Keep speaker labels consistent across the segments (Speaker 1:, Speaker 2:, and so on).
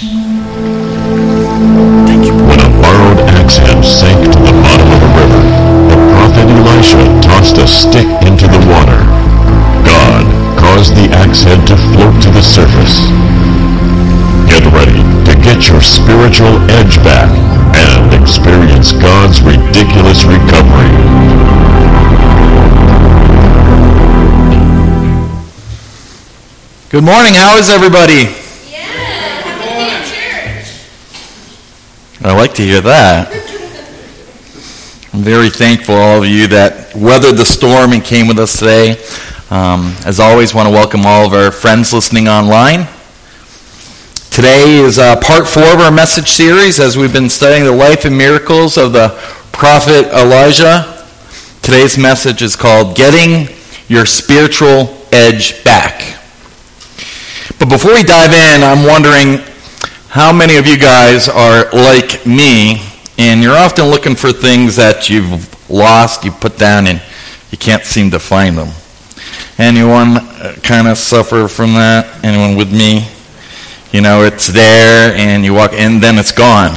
Speaker 1: Thank you. When a borrowed axe head sank to the bottom of a river, the prophet Elisha tossed a stick into the water. God caused the axe head to float to the surface. Get ready to get your spiritual edge back and experience God's ridiculous recovery.
Speaker 2: Good morning. How is everybody? I like to hear that. I'm very thankful all of you that weathered the storm and came with us today. Um, as always, want to welcome all of our friends listening online. Today is uh, part four of our message series as we've been studying the life and miracles of the prophet Elisha. Today's message is called Getting Your Spiritual Edge Back. But before we dive in, I'm wondering how many of you guys are like me and you're often looking for things that you've lost, you put down, and you can't seem to find them. Anyone kind of suffer from that? Anyone with me? You know, it's there and you walk in, then it's gone.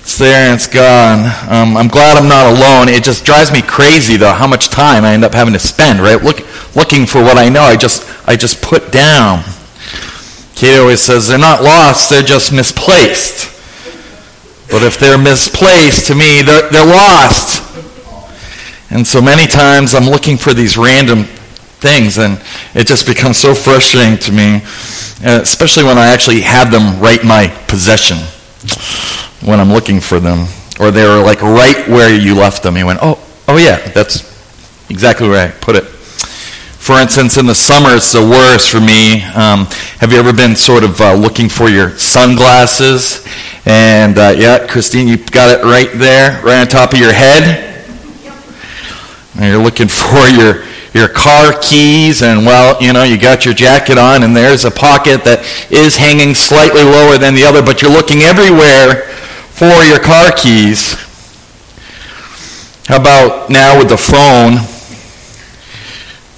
Speaker 2: It's there and it's gone. Um, I'm glad I'm not alone. It just drives me crazy though how much time I end up having to spend, right? Look, looking for what I know. I just I just put down. Kate always says they're not lost, they're just misplaced. But if they're misplaced, to me, they're, they're lost. And so many times I'm looking for these random things, and it just becomes so frustrating to me, uh, especially when I actually have them right in my possession when I'm looking for them. Or they were like right where you left them. You went, oh, oh yeah, that's exactly where I put it. For instance, in the summer, it's the worst for me. Um, have you ever been sort of uh, looking for your sunglasses? And uh, yeah, Christine, you got it right there, right on top of your head. And you're looking for your your car keys, and well, you know, you got your jacket on, and there's a pocket that is hanging slightly lower than the other, but you're looking everywhere for your car keys. How about now with the phone?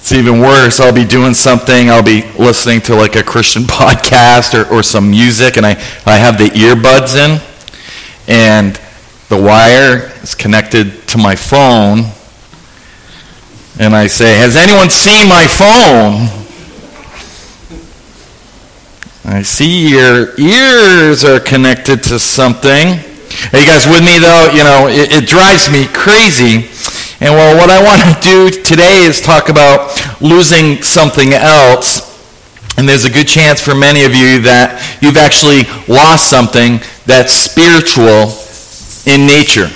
Speaker 2: It's even worse. I'll be doing something, I'll be listening to like a Christian podcast or, or some music, and I, I have the earbuds in, and the wire is connected to my phone. And I say, Has anyone seen my phone? I see your ears are connected to something. Are you guys with me though? You know, it, it drives me crazy. And well, what I want to do today is talk about losing something else. And there's a good chance for many of you that you've actually lost something that's spiritual in nature.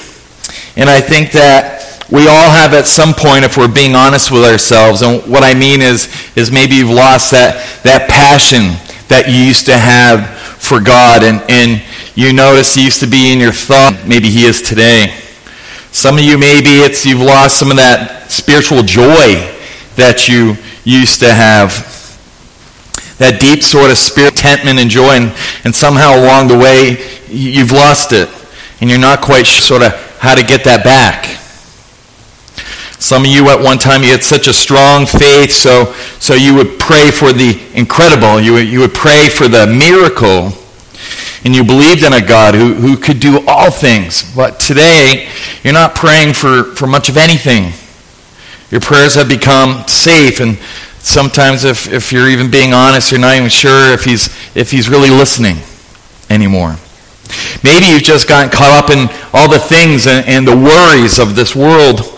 Speaker 2: And I think that we all have at some point, if we're being honest with ourselves, and what I mean is, is maybe you've lost that, that passion that you used to have for God. And, and you notice he used to be in your thought. Maybe he is today. Some of you, maybe it's you've lost some of that spiritual joy that you used to have. That deep sort of spirit contentment and joy, and, and somehow along the way, you've lost it. And you're not quite sure sort of how to get that back. Some of you at one time, you had such a strong faith, so, so you would pray for the incredible. You would, you would pray for the miracle. And you believed in a God who, who could do all things. But today, you're not praying for, for much of anything. Your prayers have become safe, and sometimes, if, if you're even being honest, you're not even sure if he's, if he's really listening anymore. Maybe you've just gotten caught up in all the things and, and the worries of this world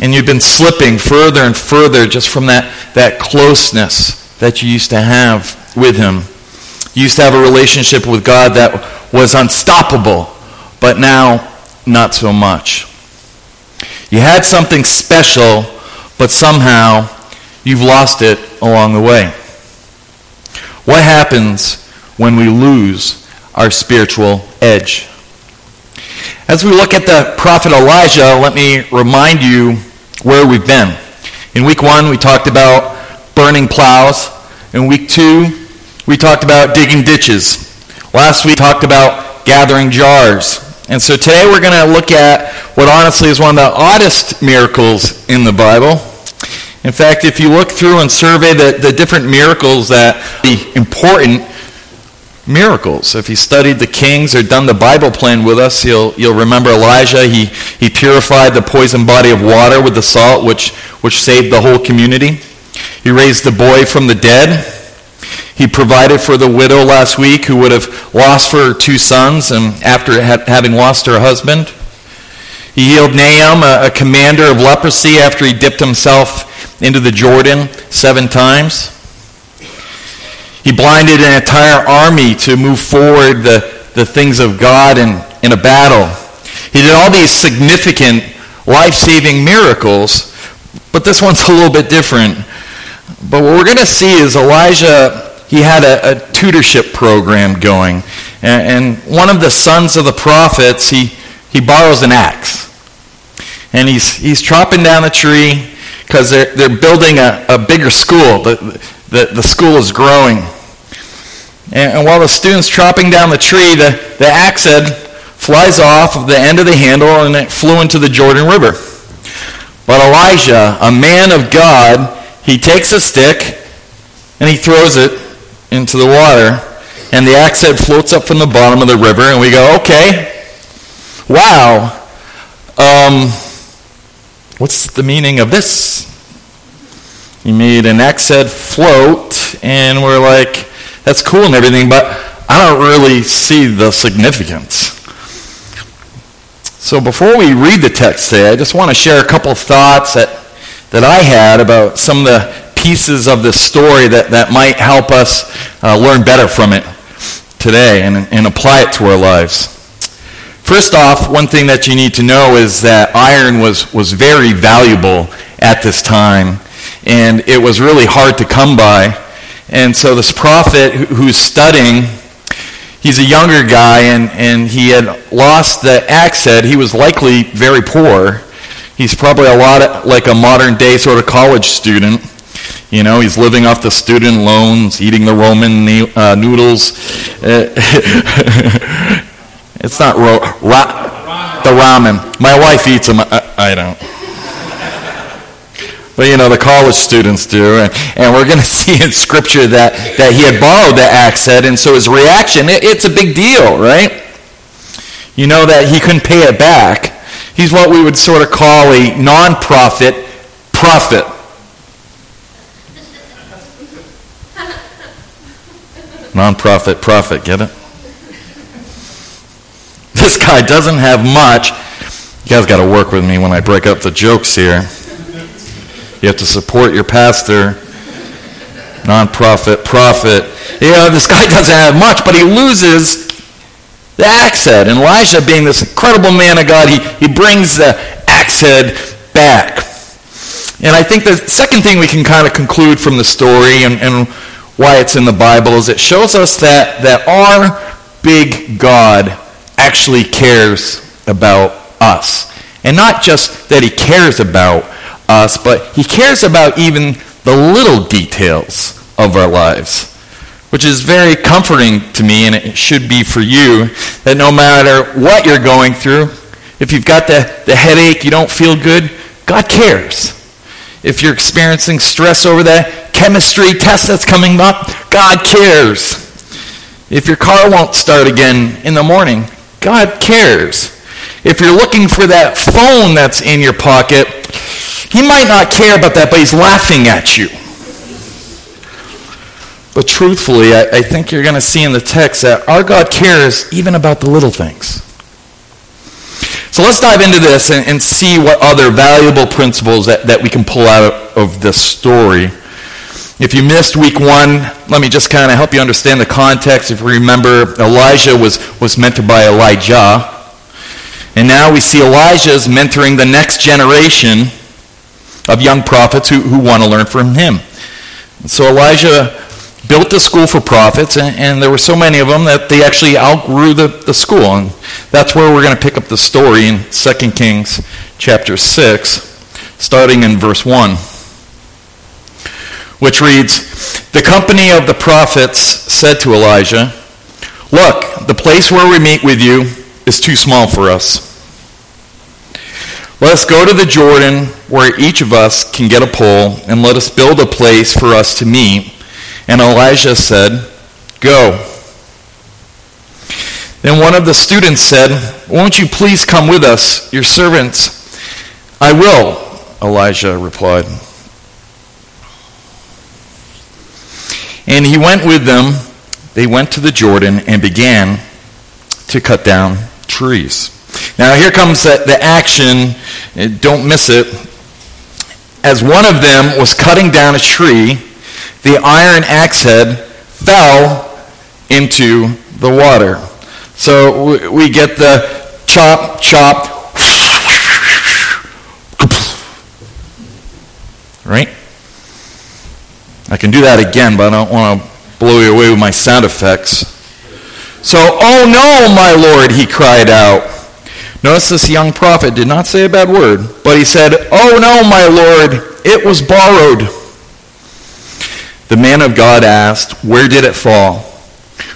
Speaker 2: and you've been slipping further and further just from that, that closeness that you used to have with Him. Used to have a relationship with God that was unstoppable, but now not so much. You had something special, but somehow you've lost it along the way. What happens when we lose our spiritual edge? As we look at the prophet Elisha, let me remind you where we've been. In week one, we talked about burning plows. In week two, we talked about digging ditches. Last week, we talked about gathering jars. And so today we're going to look at what honestly is one of the oddest miracles in the Bible. In fact, if you look through and survey the, the different miracles that the important, miracles. If you studied the Kings or done the Bible plan with us, you'll, you'll remember Elisha. He, he purified the poisoned body of water with the salt, which, which saved the whole community. He raised the boy from the dead. He provided for the widow last week who would have lost her two sons and after ha- having lost her husband. He healed Naaman, a, a commander of leprosy, after he dipped himself into the Jordan seven times. He blinded an entire army to move forward the, the things of God in, in a battle. He did all these significant life-saving miracles, but this one's a little bit different. But what we're going to see is Elisha, he had a, a tutorship program going. And, and one of the sons of the prophets, he, he borrows an axe. And he's, he's chopping down a tree because they're, they're building a, a bigger school. The, the, the school is growing. And, and while the student's chopping down the tree, the, the axe head flies off of the end of the handle and it flew into the Jordan River. But Elisha, a man of God, he takes a stick and he throws it into the water. And the axe head floats up from the bottom of the river. And we go, okay, wow. Um, what's the meaning of this? He made an axe head float, and we're like, that's cool and everything, but I don't really see the significance. So before we read the text today, I just want to share a couple thoughts that, that I had about some of the pieces of this story that, that might help us uh, learn better from it today and, and apply it to our lives. First off, one thing that you need to know is that iron was, was very valuable at this time and it was really hard to come by. And so this prophet who's studying, he's a younger guy, and, and he had lost the axe head. He was likely very poor. He's probably a lot like a modern day sort of college student. You know, he's living off the student loans, eating the Roman uh, noodles. it's not ro- ra- the ramen. My wife eats them. I, I don't. But you know, the college students do. And, and we're going to see in Scripture that, that he had borrowed the axe head, and so his reaction, it, it's a big deal, right? You know that he couldn't pay it back. He's what we would sort of call a non-profit prophet. Non-profit prophet, get it? This guy doesn't have much. You guys got to work with me when I break up the jokes here. You have to support your pastor, nonprofit, prophet. You know, this guy doesn't have much, but he loses the axe head. And Elisha, being this incredible man of God, he, he brings the axe head back. And I think the second thing we can kind of conclude from the story and, and why it's in the Bible is it shows us that, that our big God actually cares about us. And not just that he cares about us, but he cares about even the little details of our lives, which is very comforting to me, and it should be for you, that no matter what you're going through, if you've got the, the headache, you don't feel good, God cares. If you're experiencing stress over that chemistry test that's coming up, God cares. If your car won't start again in the morning, God cares. If you're looking for that phone that's in your pocket, he might not care about that, but he's laughing at you. But truthfully, I, I think you're going to see in the text that our God cares even about the little things. So let's dive into this and, and see what other valuable principles that, that we can pull out of this story. If you missed week one, let me just kind of help you understand the context. If you remember, Elisha was, was mentored by Elijah. And now we see Elisha is mentoring the next generation of young prophets who, who want to learn from him. So Elisha built the school for prophets, and, and, there were so many of them that they actually outgrew the, the school. And that's where we're going to pick up the story in 2 Kings chapter 6, starting in verse 1, which reads, The company of the prophets said to Elisha, Look, the place where we meet with you is too small for us. Let us go to the Jordan where each of us can get a pole, and let us build a place for us to meet. And Elisha said, Go. Then one of the students said, Won't you please come with us, your servants? I will, Elisha replied. And he went with them. They went to the Jordan and began to cut down trees. Now, here comes the, the action. Don't miss it. As one of them was cutting down a tree, the iron axe head fell into the water. So we get the chop, chop, right? I can do that again, but I don't want to blow you away with my sound effects. So, oh no, my Lord, he cried out. Notice this young prophet did not say a bad word, but he said, Oh no, my Lord, it was borrowed. The man of God asked, Where did it fall?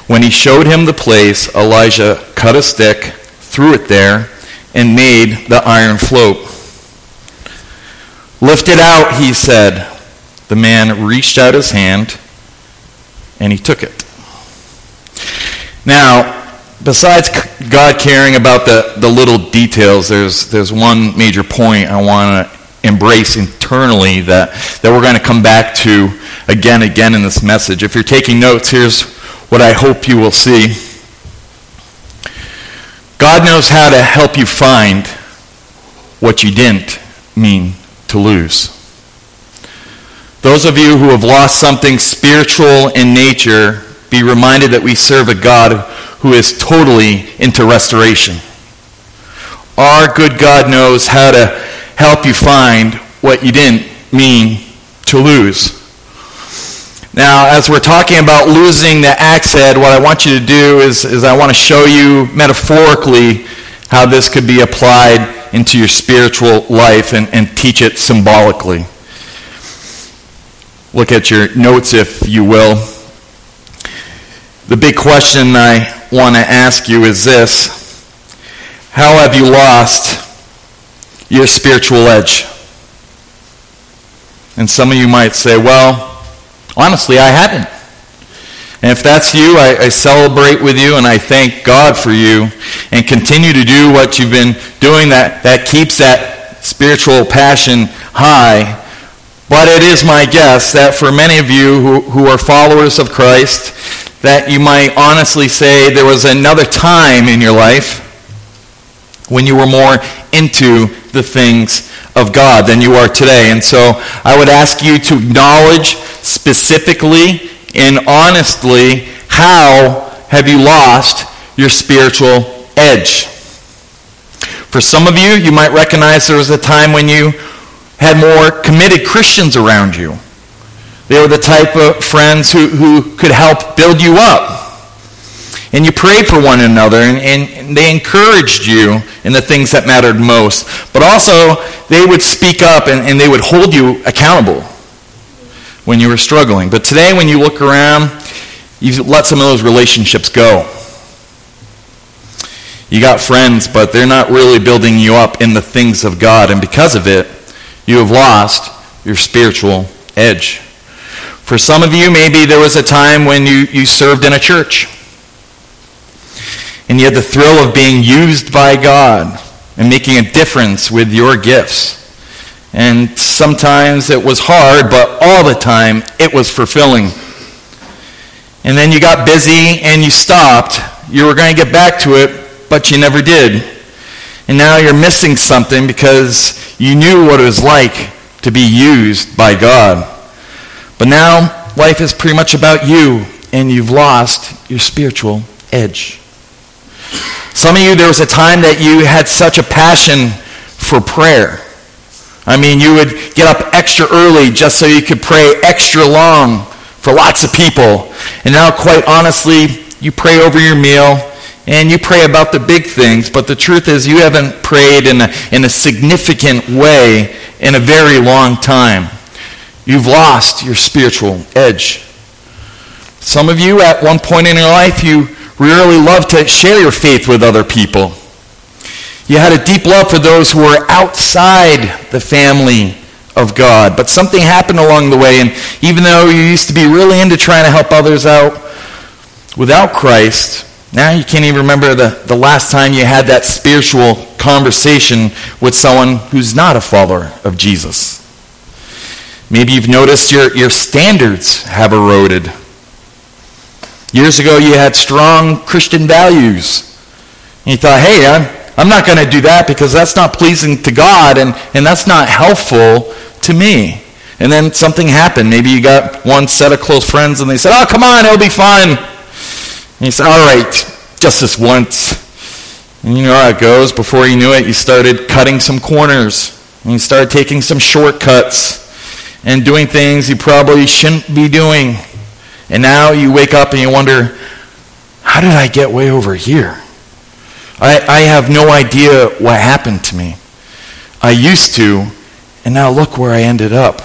Speaker 2: When he showed him the place, Elisha cut a stick, threw it there, and made the iron float. Lift it out, he said. The man reached out his hand, and he took it. Now, besides God caring about the, the little details, there's, there's one major point I want to embrace internally that, that we're going to come back to again again in this message. If you're taking notes, here's what I hope you will see. God knows how to help you find what you didn't mean to lose. Those of you who have lost something spiritual in nature, be reminded that we serve a God who is totally into restoration. Our good God knows how to help you find what you didn't mean to lose. Now, as we're talking about losing the axe head, what I want you to do is, is I want to show you metaphorically how this could be applied into your spiritual life and, and teach it symbolically. Look at your notes, if you will. The big question I want to ask you is this How have you lost your spiritual edge? And some of you might say, well, honestly, I haven't. And if that's you, I, I, celebrate with you and I thank God for you and continue to do what you've been doing that, that keeps that spiritual passion high. But it is my guess that for many of you who, who are followers of Christ, that you might honestly say there was another time in your life when you were more into the things of God than you are today. And so I would ask you to acknowledge specifically and honestly how have you lost your spiritual edge. For some of you, you might recognize there was a time when you had more committed Christians around you. They were the type of friends who, who could help build you up. And you prayed for one another, and, and, they encouraged you in the things that mattered most. But also, they would speak up and, and they would hold you accountable when you were struggling. But today, when you look around, you've let some of those relationships go. You got friends, but they're not really building you up in the things of God. And because of it, you have lost your spiritual edge. For some of you, maybe there was a time when you, you served in a church. And you had the thrill of being used by God and making a difference with your gifts. And sometimes it was hard, but all the time it was fulfilling. And then you got busy and you stopped. You were going to get back to it, but you never did. And now you're missing something because you knew what it was like to be used by God. But now life is pretty much about you, and you've lost your spiritual edge. Some of you, there was a time that you had such a passion for prayer. I mean, you would get up extra early just so you could pray extra long for lots of people. And now, quite honestly, you pray over your meal and you pray about the big things, but the truth is you haven't prayed in a, in a significant way in a very long time. You've lost your spiritual edge. Some of you, at one point in your life, you really loved to share your faith with other people. You had a deep love for those who were outside the family of God. But something happened along the way, and even though you used to be really into trying to help others out, without Christ, Now you can't even remember the, the last time you had that spiritual conversation with someone who's not a follower of Jesus. Maybe you've noticed your, your standards have eroded. Years ago, you had strong Christian values. And you thought, hey, I'm, I'm not going to do that because that's not pleasing to God and, and that's not helpful to me. And then something happened. Maybe you got one set of close friends and they said, oh, come on, it'll be fun. And you said, all right, just this once. And you know how it goes. Before you knew it, you started cutting some corners. And you started taking some shortcuts and doing things you probably shouldn't be doing. And now you wake up and you wonder, how did I get way over here? I, I have no idea what happened to me. I used to, and now look where I ended up.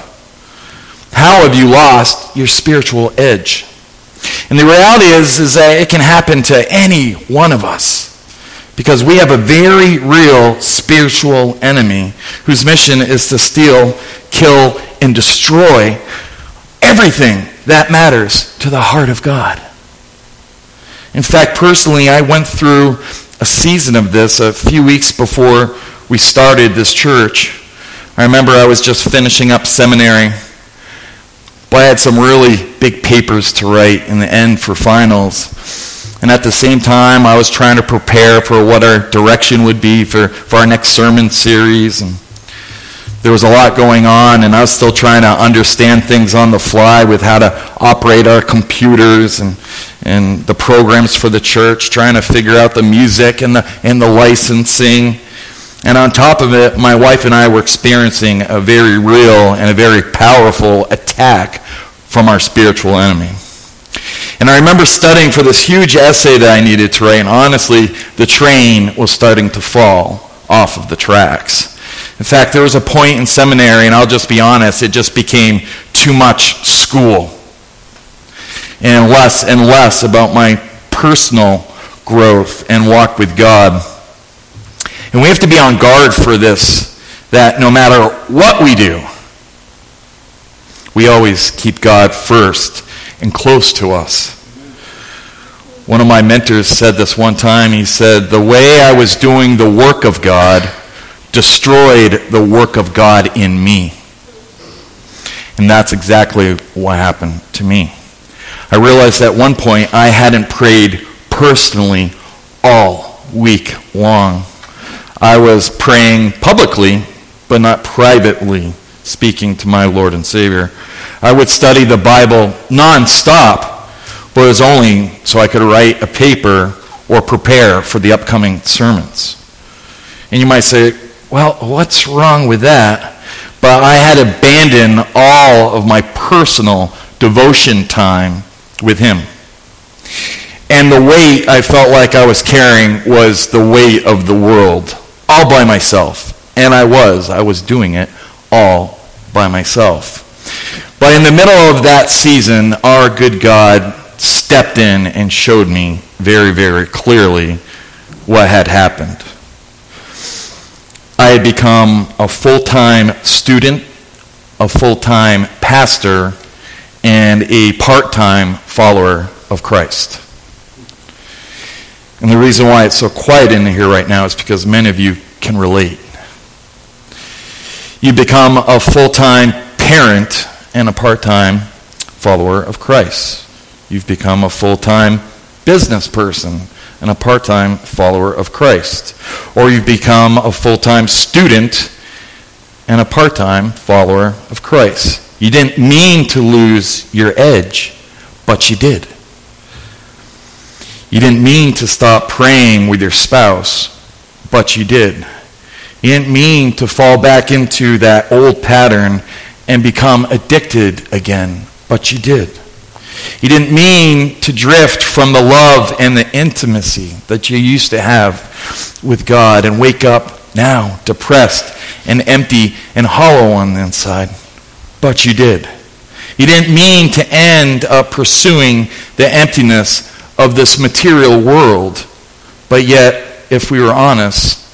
Speaker 2: How have you lost your spiritual edge? And the reality is, is that it can happen to any one of us. Because we have a very real spiritual enemy whose mission is to steal, kill, and destroy everything that matters to the heart of God. In fact, personally, I went through a season of this a few weeks before we started this church. I remember I was just finishing up seminary. But I had some really big papers to write in the end for finals. And at the same time, I was trying to prepare for what our direction would be for, for our next sermon series. And there was a lot going on, and I was still trying to understand things on the fly with how to operate our computers and, and the programs for the church, trying to figure out the music and the, and the licensing. And on top of it, my wife and I were experiencing a very real and a very powerful attack from our spiritual enemy. And I remember studying for this huge essay that I needed to write, and honestly, the train was starting to fall off of the tracks. In fact, there was a point in seminary, and I'll just be honest, it just became too much school and less and less about my personal growth and walk with God. And we have to be on guard for this, that no matter what we do, we always keep God first and close to us. One of my mentors said this one time. He said, The way I was doing the work of God destroyed the work of God in me. And that's exactly what happened to me. I realized at one point I hadn't prayed personally all week long. I was praying publicly, but not privately, speaking to my Lord and Savior. I would study the Bible nonstop, but it was only so I could write a paper or prepare for the upcoming sermons. And you might say, well, what's wrong with that? But I had abandoned all of my personal devotion time with Him. And the weight I felt like I was carrying was the weight of the world all by myself. And I was. I was doing it all by myself. But in the middle of that season, our good God stepped in and showed me very, very clearly what had happened. I had become a full time student, a full time pastor, and a part time follower of Christ. And the reason why it's so quiet in here right now is because many of you can relate. You become a full time parent and a part time follower of Christ. You've become a full time business person and a part time follower of Christ. Or you've become a full time student and a part time follower of Christ. You didn't mean to lose your edge, but you did. You didn't mean to stop praying with your spouse, but you did. You didn't mean to fall back into that old pattern and become addicted again, but you did. You didn't mean to drift from the love and the intimacy that you used to have with God and wake up now depressed and empty and hollow on the inside, but you did. You didn't mean to end up pursuing the emptiness of this material world. But yet, if we were honest,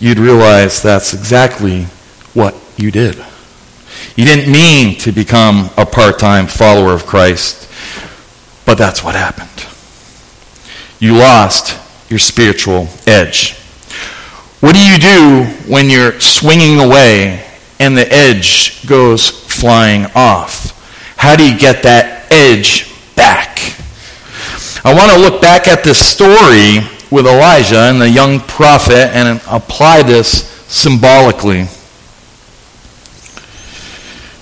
Speaker 2: you'd realize that's exactly what you did. You didn't mean to become a part time follower of Christ, but that's what happened. you lost your spiritual edge. What do you do when you're swinging away and the edge goes flying off? How do you get that edge back? I want to look back at this story with Elisha and the young prophet and apply this symbolically.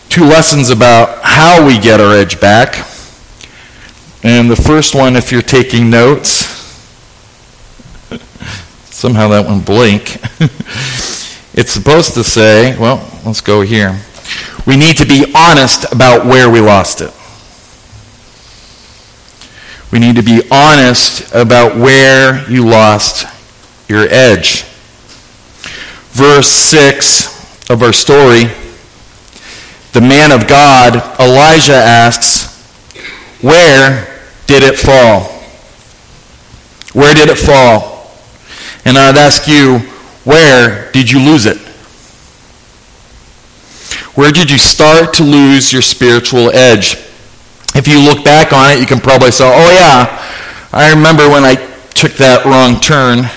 Speaker 2: Two lessons about how we get our edge back. And the first one, if you're taking notes, somehow that one blank. it's supposed to say, well, let's go here. We need to be honest about where we lost it. We need to be honest about where you lost your edge. Verse 6 of our story, the man of God, Elisha asks, Where did it fall? Where did it fall? And I'd ask you, where did you lose it? Where did you start to lose your spiritual edge? If you look back on it, you can probably say, oh yeah, I remember when I took that wrong turn.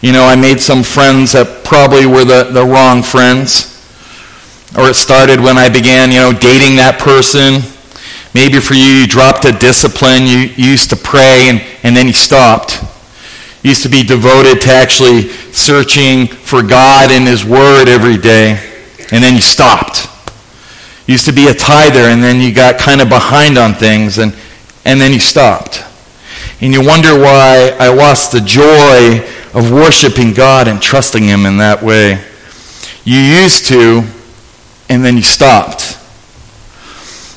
Speaker 2: You know, I made some friends that probably were the, the wrong friends. Or it started when I began, you know, dating that person. Maybe for you, you dropped a discipline. You, you used to pray and, and then you stopped. You used to be devoted to actually searching for God and His Word every day. And then you stopped You used to be a tither and then you got kind of behind on things and, and then you stopped. And you wonder why I lost the joy of worshiping God and trusting Him in that way. You used to, and then you stopped.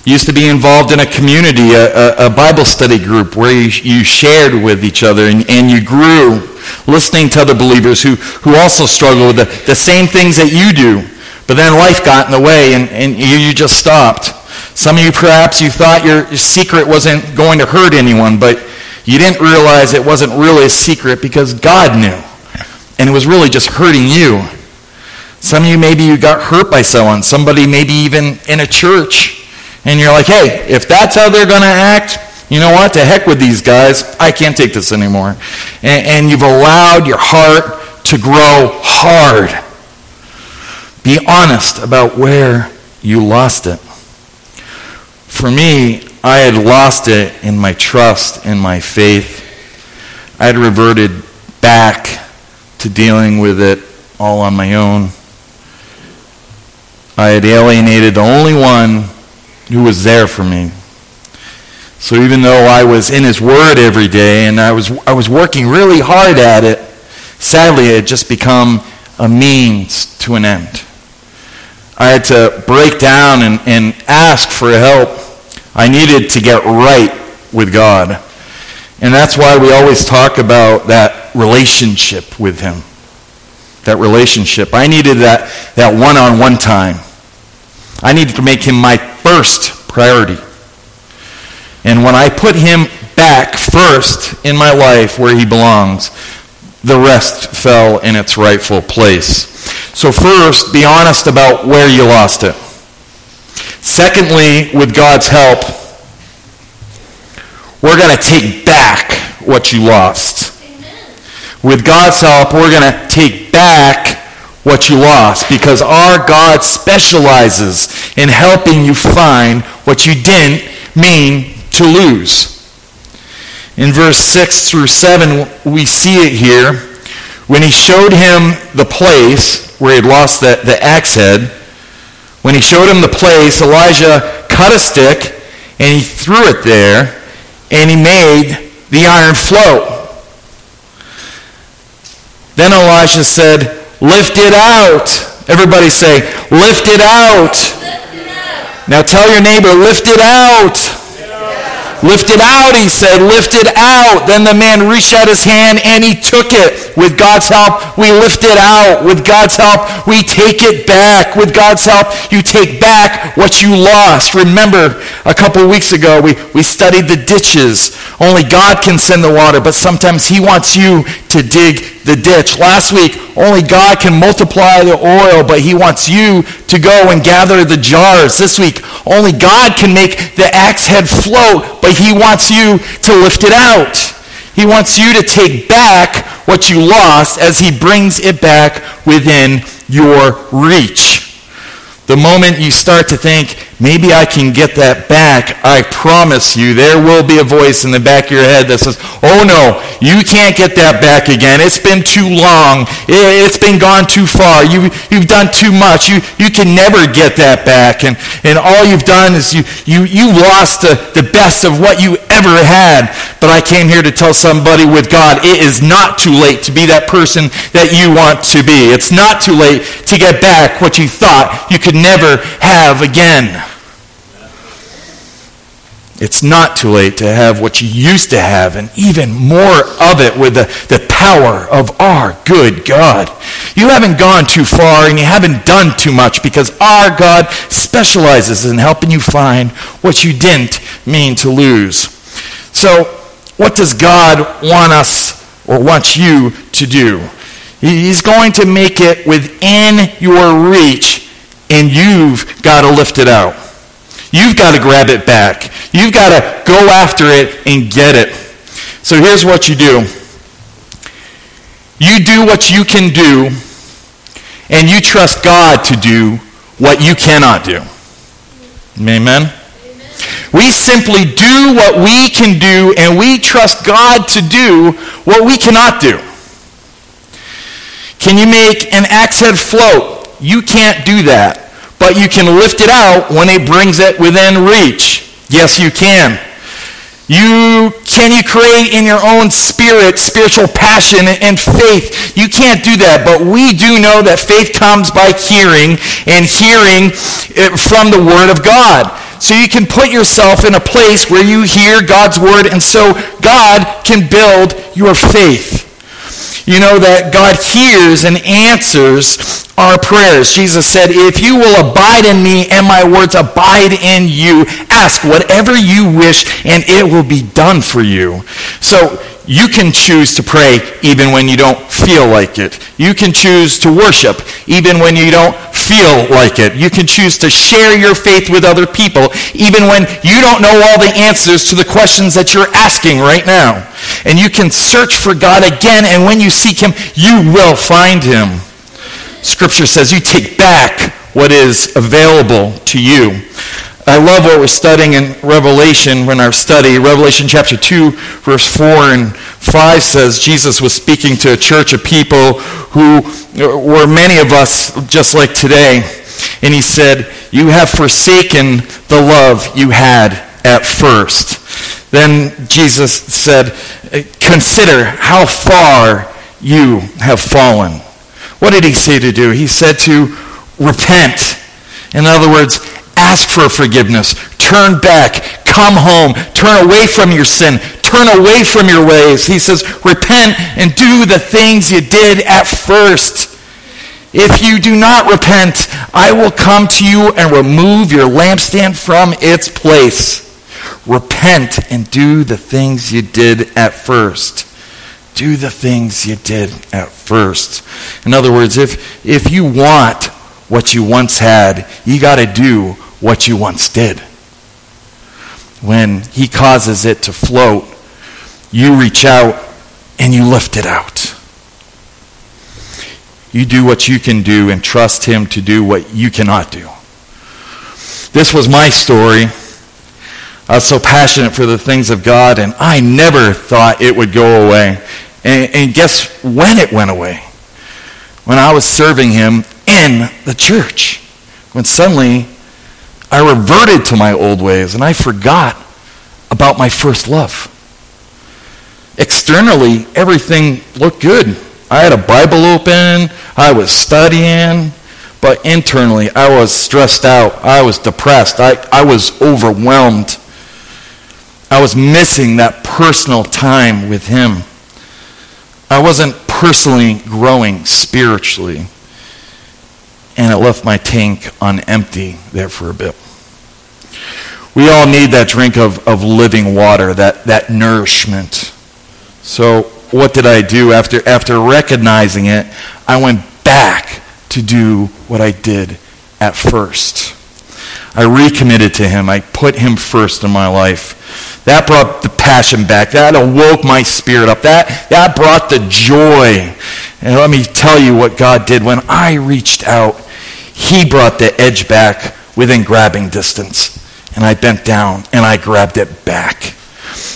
Speaker 2: Used to be involved in a community, a, a, Bible study group where you, you shared with each other and, and you grew listening to other believers who, who also struggle with the, the same things that you do. But then life got in the way and, and you, you just stopped. Some of you perhaps you thought your secret wasn't going to hurt anyone, but you didn't realize it wasn't really a secret because God knew. And it was really just hurting you. Some of you maybe you got hurt by someone, somebody maybe even in a church. And you're like, hey, if that's how they're going to act, you know what? To heck with these guys. I can't take this anymore. And, and you've allowed your heart to grow hard. Be honest about where you lost it. For me, I had lost it in my trust in my faith. I had reverted back to dealing with it all on my own. I had alienated the only one who was there for me. So even though I was in his word every day and I was, I was working really hard at it, sadly it had just become a means to an end. I had to break down and, and ask for help. I needed to get right with God. And that's why we always talk about that relationship with Him. That relationship. I needed that, that one-on-one time. I needed to make Him my first priority. And when I put Him back first in my life where He belongs, the rest fell in its rightful place. So first, be honest about where you lost it. Secondly, with God's help, we're going to take back what you lost. With God's help, we're going to take back what you lost because our God specializes in helping you find what you didn't mean to lose. In verse 6 through 7, we see it here. When he showed him the place, where he had lost the, the axe head, when he showed him the place, Elisha cut a stick and he threw it there and he made the iron float. Then Elisha said, Lift it out. Everybody say, Lift it out. Now tell your neighbor, Lift it out. Lift it out, he said. Lift it out. Then the man reached out his hand and he took it. With God's help, we lift it out. With God's help, we take it back. With God's help, you take back what you lost. Remember, a couple weeks ago, we, we studied the ditches. Only God can send the water, but sometimes he wants you to dig the ditch. Last week, only God can multiply the oil, but he wants you to go and gather the jars. This week, only God can make the axe head float, but he wants you to lift it out. He wants you to take back what you lost as he brings it back within your reach. The moment you start to think, maybe I can get that back, I promise you, there will be a voice in the back of your head that says, oh no, you can't get that back again. It's been too long. It's been gone too far. You, you've done too much. You, you can never get that back. And, and all you've done is you, you, you lost the, the best of what you ever had. But I came here to tell somebody with God, it is not too late to be that person that you want to be. It's not too late to get back what you thought you could never have again. It's not too late to have what you used to have and even more of it with the, the power of our good God. You haven't gone too far and you haven't done too much because our God specializes in helping you find what you didn't mean to lose. So, what does God want us or want you to do? He's going to make it within your reach and you've got to lift it out. You've got to grab it back. You've got to go after it and get it. So here's what you do. You do what you can do, and you trust God to do what you cannot do. Amen? We simply do what we can do, and we trust God to do what we cannot do. Can you make an axe head float? You can't do that. But you can lift it out when it brings it within reach. Yes, you can. You can you create in your own spirit spiritual passion and faith. You can't do that, but we do know that faith comes by hearing and hearing from the word of God. So you can put yourself in a place where you hear God's word and so God can build your faith you know that God hears and answers our prayers. Jesus said, If you will abide in me and my words abide in you, ask whatever you wish and it will be done for you. So you can choose to pray even when you don't feel like it. You can choose to worship even when you don't feel like it. You can choose to share your faith with other people even when you don't know all the answers to the questions that you're asking right now. And you can search for God again, and when you seek him, you will find him. Scripture says you take back what is available to you. I love what we're studying in Revelation when our study. Revelation chapter 2, verse 4 and 5 says Jesus was speaking to a church of people who were many of us just like today. And he said, You have forsaken the love you had at first. Then Jesus said, Consider how far you have fallen. What did he say to do? He said to repent. In other words, ask for forgiveness, turn back, come home, turn away from your sin, turn away from your ways. He says, repent and do the things you did at first. If you do not repent, I will come to you and remove your lampstand from its place. Repent and do the things you did at first. Do the things you did at first. In other words, if, if you want what you once had, you got to do what you once did. When He causes it to float, you reach out and you lift it out. You do what you can do and trust Him to do what you cannot do. This was my story. I was so passionate for the things of God, and I never thought it would go away. And, and guess when it went away? When I was serving Him in the church. When suddenly I reverted to my old ways and I forgot about my first love. Externally, everything looked good. I had a Bible open, I was studying, but internally, I was stressed out. I was depressed. I, I was overwhelmed. I was missing that personal time with Him. I wasn't personally growing spiritually and it left my tank on empty there for a bit. We all need that drink of, of living water, that, that nourishment. So what did I do after after recognizing it? I went back to do what I did at first. I recommitted to him. I put him first in my life. That brought the passion back. That awoke my spirit up. That, that brought the joy. And let me tell you what God did. When I reached out, He brought the edge back within grabbing distance. And I bent down and I grabbed it back.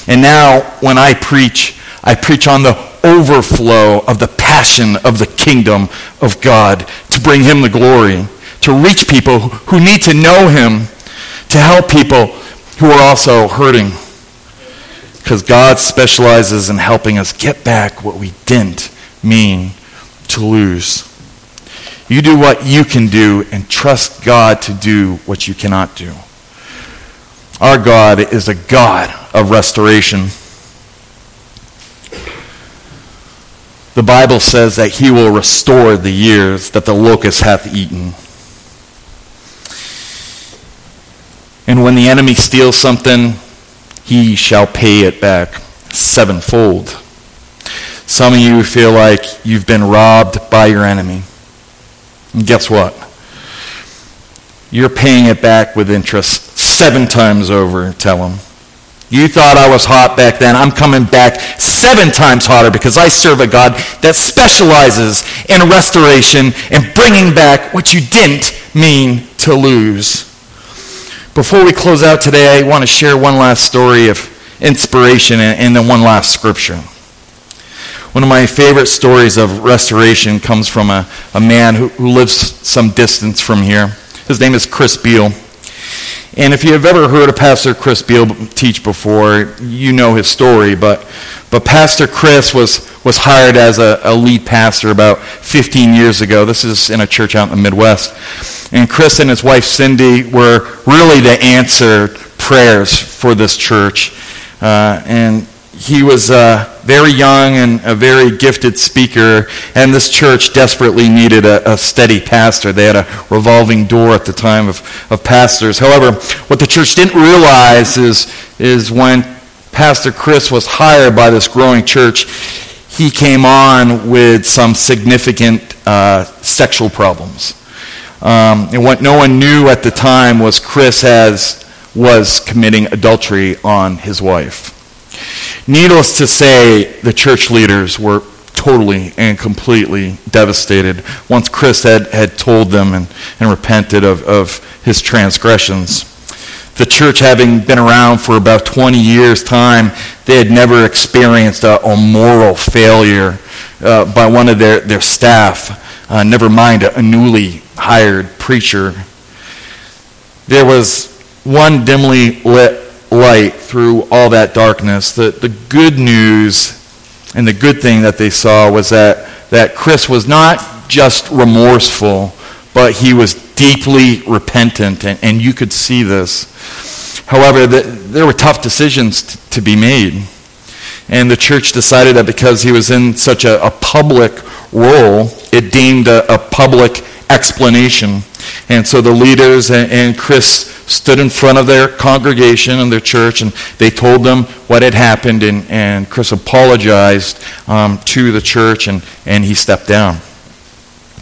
Speaker 2: And now, when I preach, I preach on the overflow of the passion of the kingdom of God to bring Him the glory, to reach people who need to know Him, to help people who are also hurting. Because God specializes in helping us get back what we didn't mean to lose. You do what you can do and trust God to do what you cannot do. Our God is a God of restoration. The Bible says that he will restore the years that the locust hath eaten. And when the enemy steals something, he shall pay it back sevenfold. Some of you feel like you've been robbed by your enemy. And guess what? You're paying it back with interest seven times over, tell them. You thought I was hot back then. I'm coming back seven times hotter because I serve a God that specializes in restoration and bringing back what you didn't mean to lose. Before we close out today, I want to share one last story of inspiration and then one last scripture. One of my favorite stories of restoration comes from a, a man who, who lives some distance from here. His name is Chris Beall. And if you have ever heard of Pastor Chris Beall teach before, you know his story. But, but Pastor Chris was, was hired as a, a lead pastor about 15 years ago. This is in a church out in the Midwest. And Chris and his wife Cindy were really the answer prayers for this church. Uh, and he was uh, very young and a very gifted speaker, and this church desperately needed a, a, steady pastor. They had a revolving door at the time of, of pastors. However, what the church didn't realize is, is when Pastor Chris was hired by this growing church, he came on with some significant uh, sexual problems. Um, and what no one knew at the time was Chris has was committing adultery on his wife. Needless to say, the church leaders were totally and completely devastated once Chris had, had told them and, and repented of, of his transgressions. The church, having been around for about 20 years' time, they had never experienced a, a moral failure uh, by one of their, their staff, uh, never mind a, a newly hired preacher. There was one dimly lit light through all that darkness. The, the good news and the good thing that they saw was that, that Chris was not just remorseful, but he was deeply repentant, and, and you could see this. However, the, there were tough decisions t- to be made. And the church decided that because he was in such a, a public role, it deemed a, a public explanation. And so the leaders and, Chris stood in front of their congregation and their church, and they told them what had happened, and, and Chris apologized um, to the church, and, and he stepped down.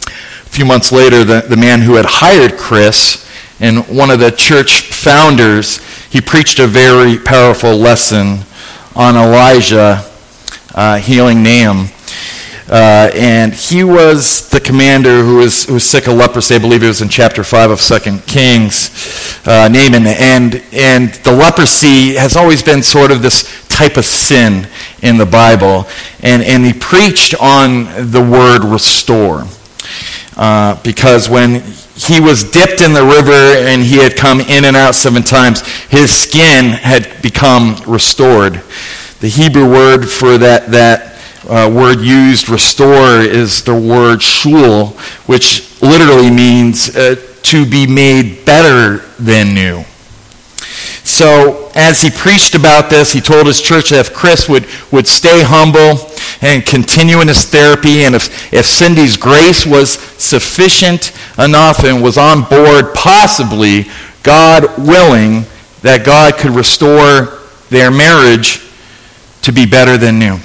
Speaker 2: A few months later, the, the man who had hired Chris and one of the church founders, he preached a very powerful lesson on Elijah uh, healing Naaman. Uh, and he was the commander who was, who was sick of leprosy. I believe it was in chapter 5 of 2 Kings, uh, Naaman. And, and the leprosy has always been sort of this type of sin in the Bible. And, and he preached on the word restore. Uh, because when he was dipped in the river and he had come in and out seven times, his skin had become restored. The Hebrew word for that, that uh, word used, restore, is the word shul, which literally means uh, to be made better than new. So, as he preached about this, he told his church that if Chris would, would stay humble and continue in his therapy, and if, if Cindy's grace was sufficient enough and was on board, possibly, God willing, that God could restore their marriage to be better than new.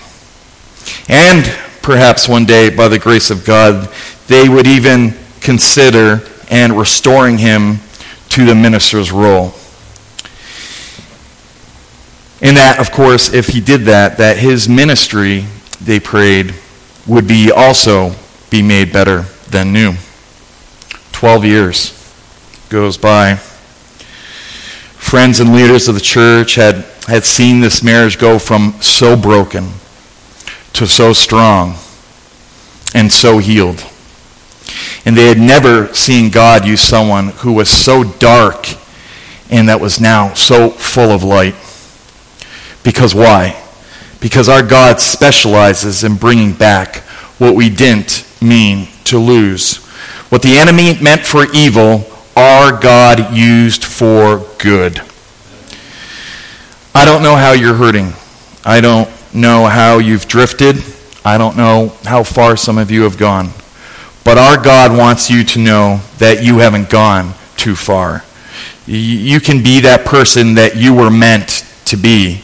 Speaker 2: And perhaps one day, by the grace of God, they would even consider and restoring him to the minister's role. And that, of course, if he did that, that his ministry, they prayed, would be also be made better than new. Twelve years goes by. Friends and leaders of the church had, had seen this marriage go from so broken to so strong and so healed. And they had never seen God use someone who was so dark and that was now so full of light. Because why? Because our God specializes in bringing back what we didn't mean to lose. What the enemy meant for evil, our God used for good. I don't know how you're hurting. I don't know how you've drifted. I don't know how far some of you have gone. But our God wants you to know that you haven't gone too far. You can be that person that you were meant to be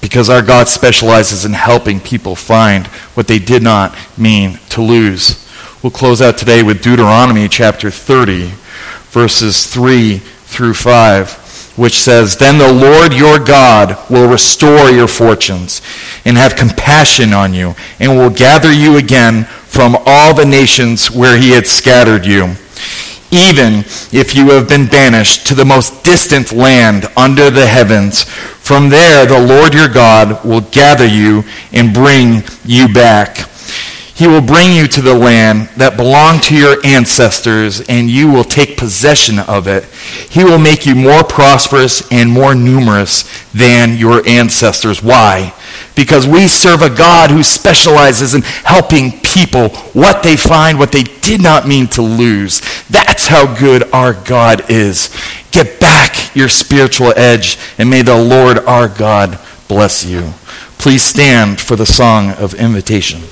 Speaker 2: because our God specializes in helping people find what they did not mean to lose. We'll close out today with Deuteronomy chapter 30, verses 3 through 5, which says, Then the Lord your God will restore your fortunes and have compassion on you, and will gather you again from all the nations where he had scattered you even if you have been banished to the most distant land under the heavens. From there, the Lord your God will gather you and bring you back. He will bring you to the land that belonged to your ancestors, and you will take possession of it. He will make you more prosperous and more numerous than your ancestors. Why? Because we serve a God who specializes in helping people what they find, what they did not mean to lose. That's how good our God is. Get back your spiritual edge, and may the Lord our God bless you. Please stand for the song of invitation.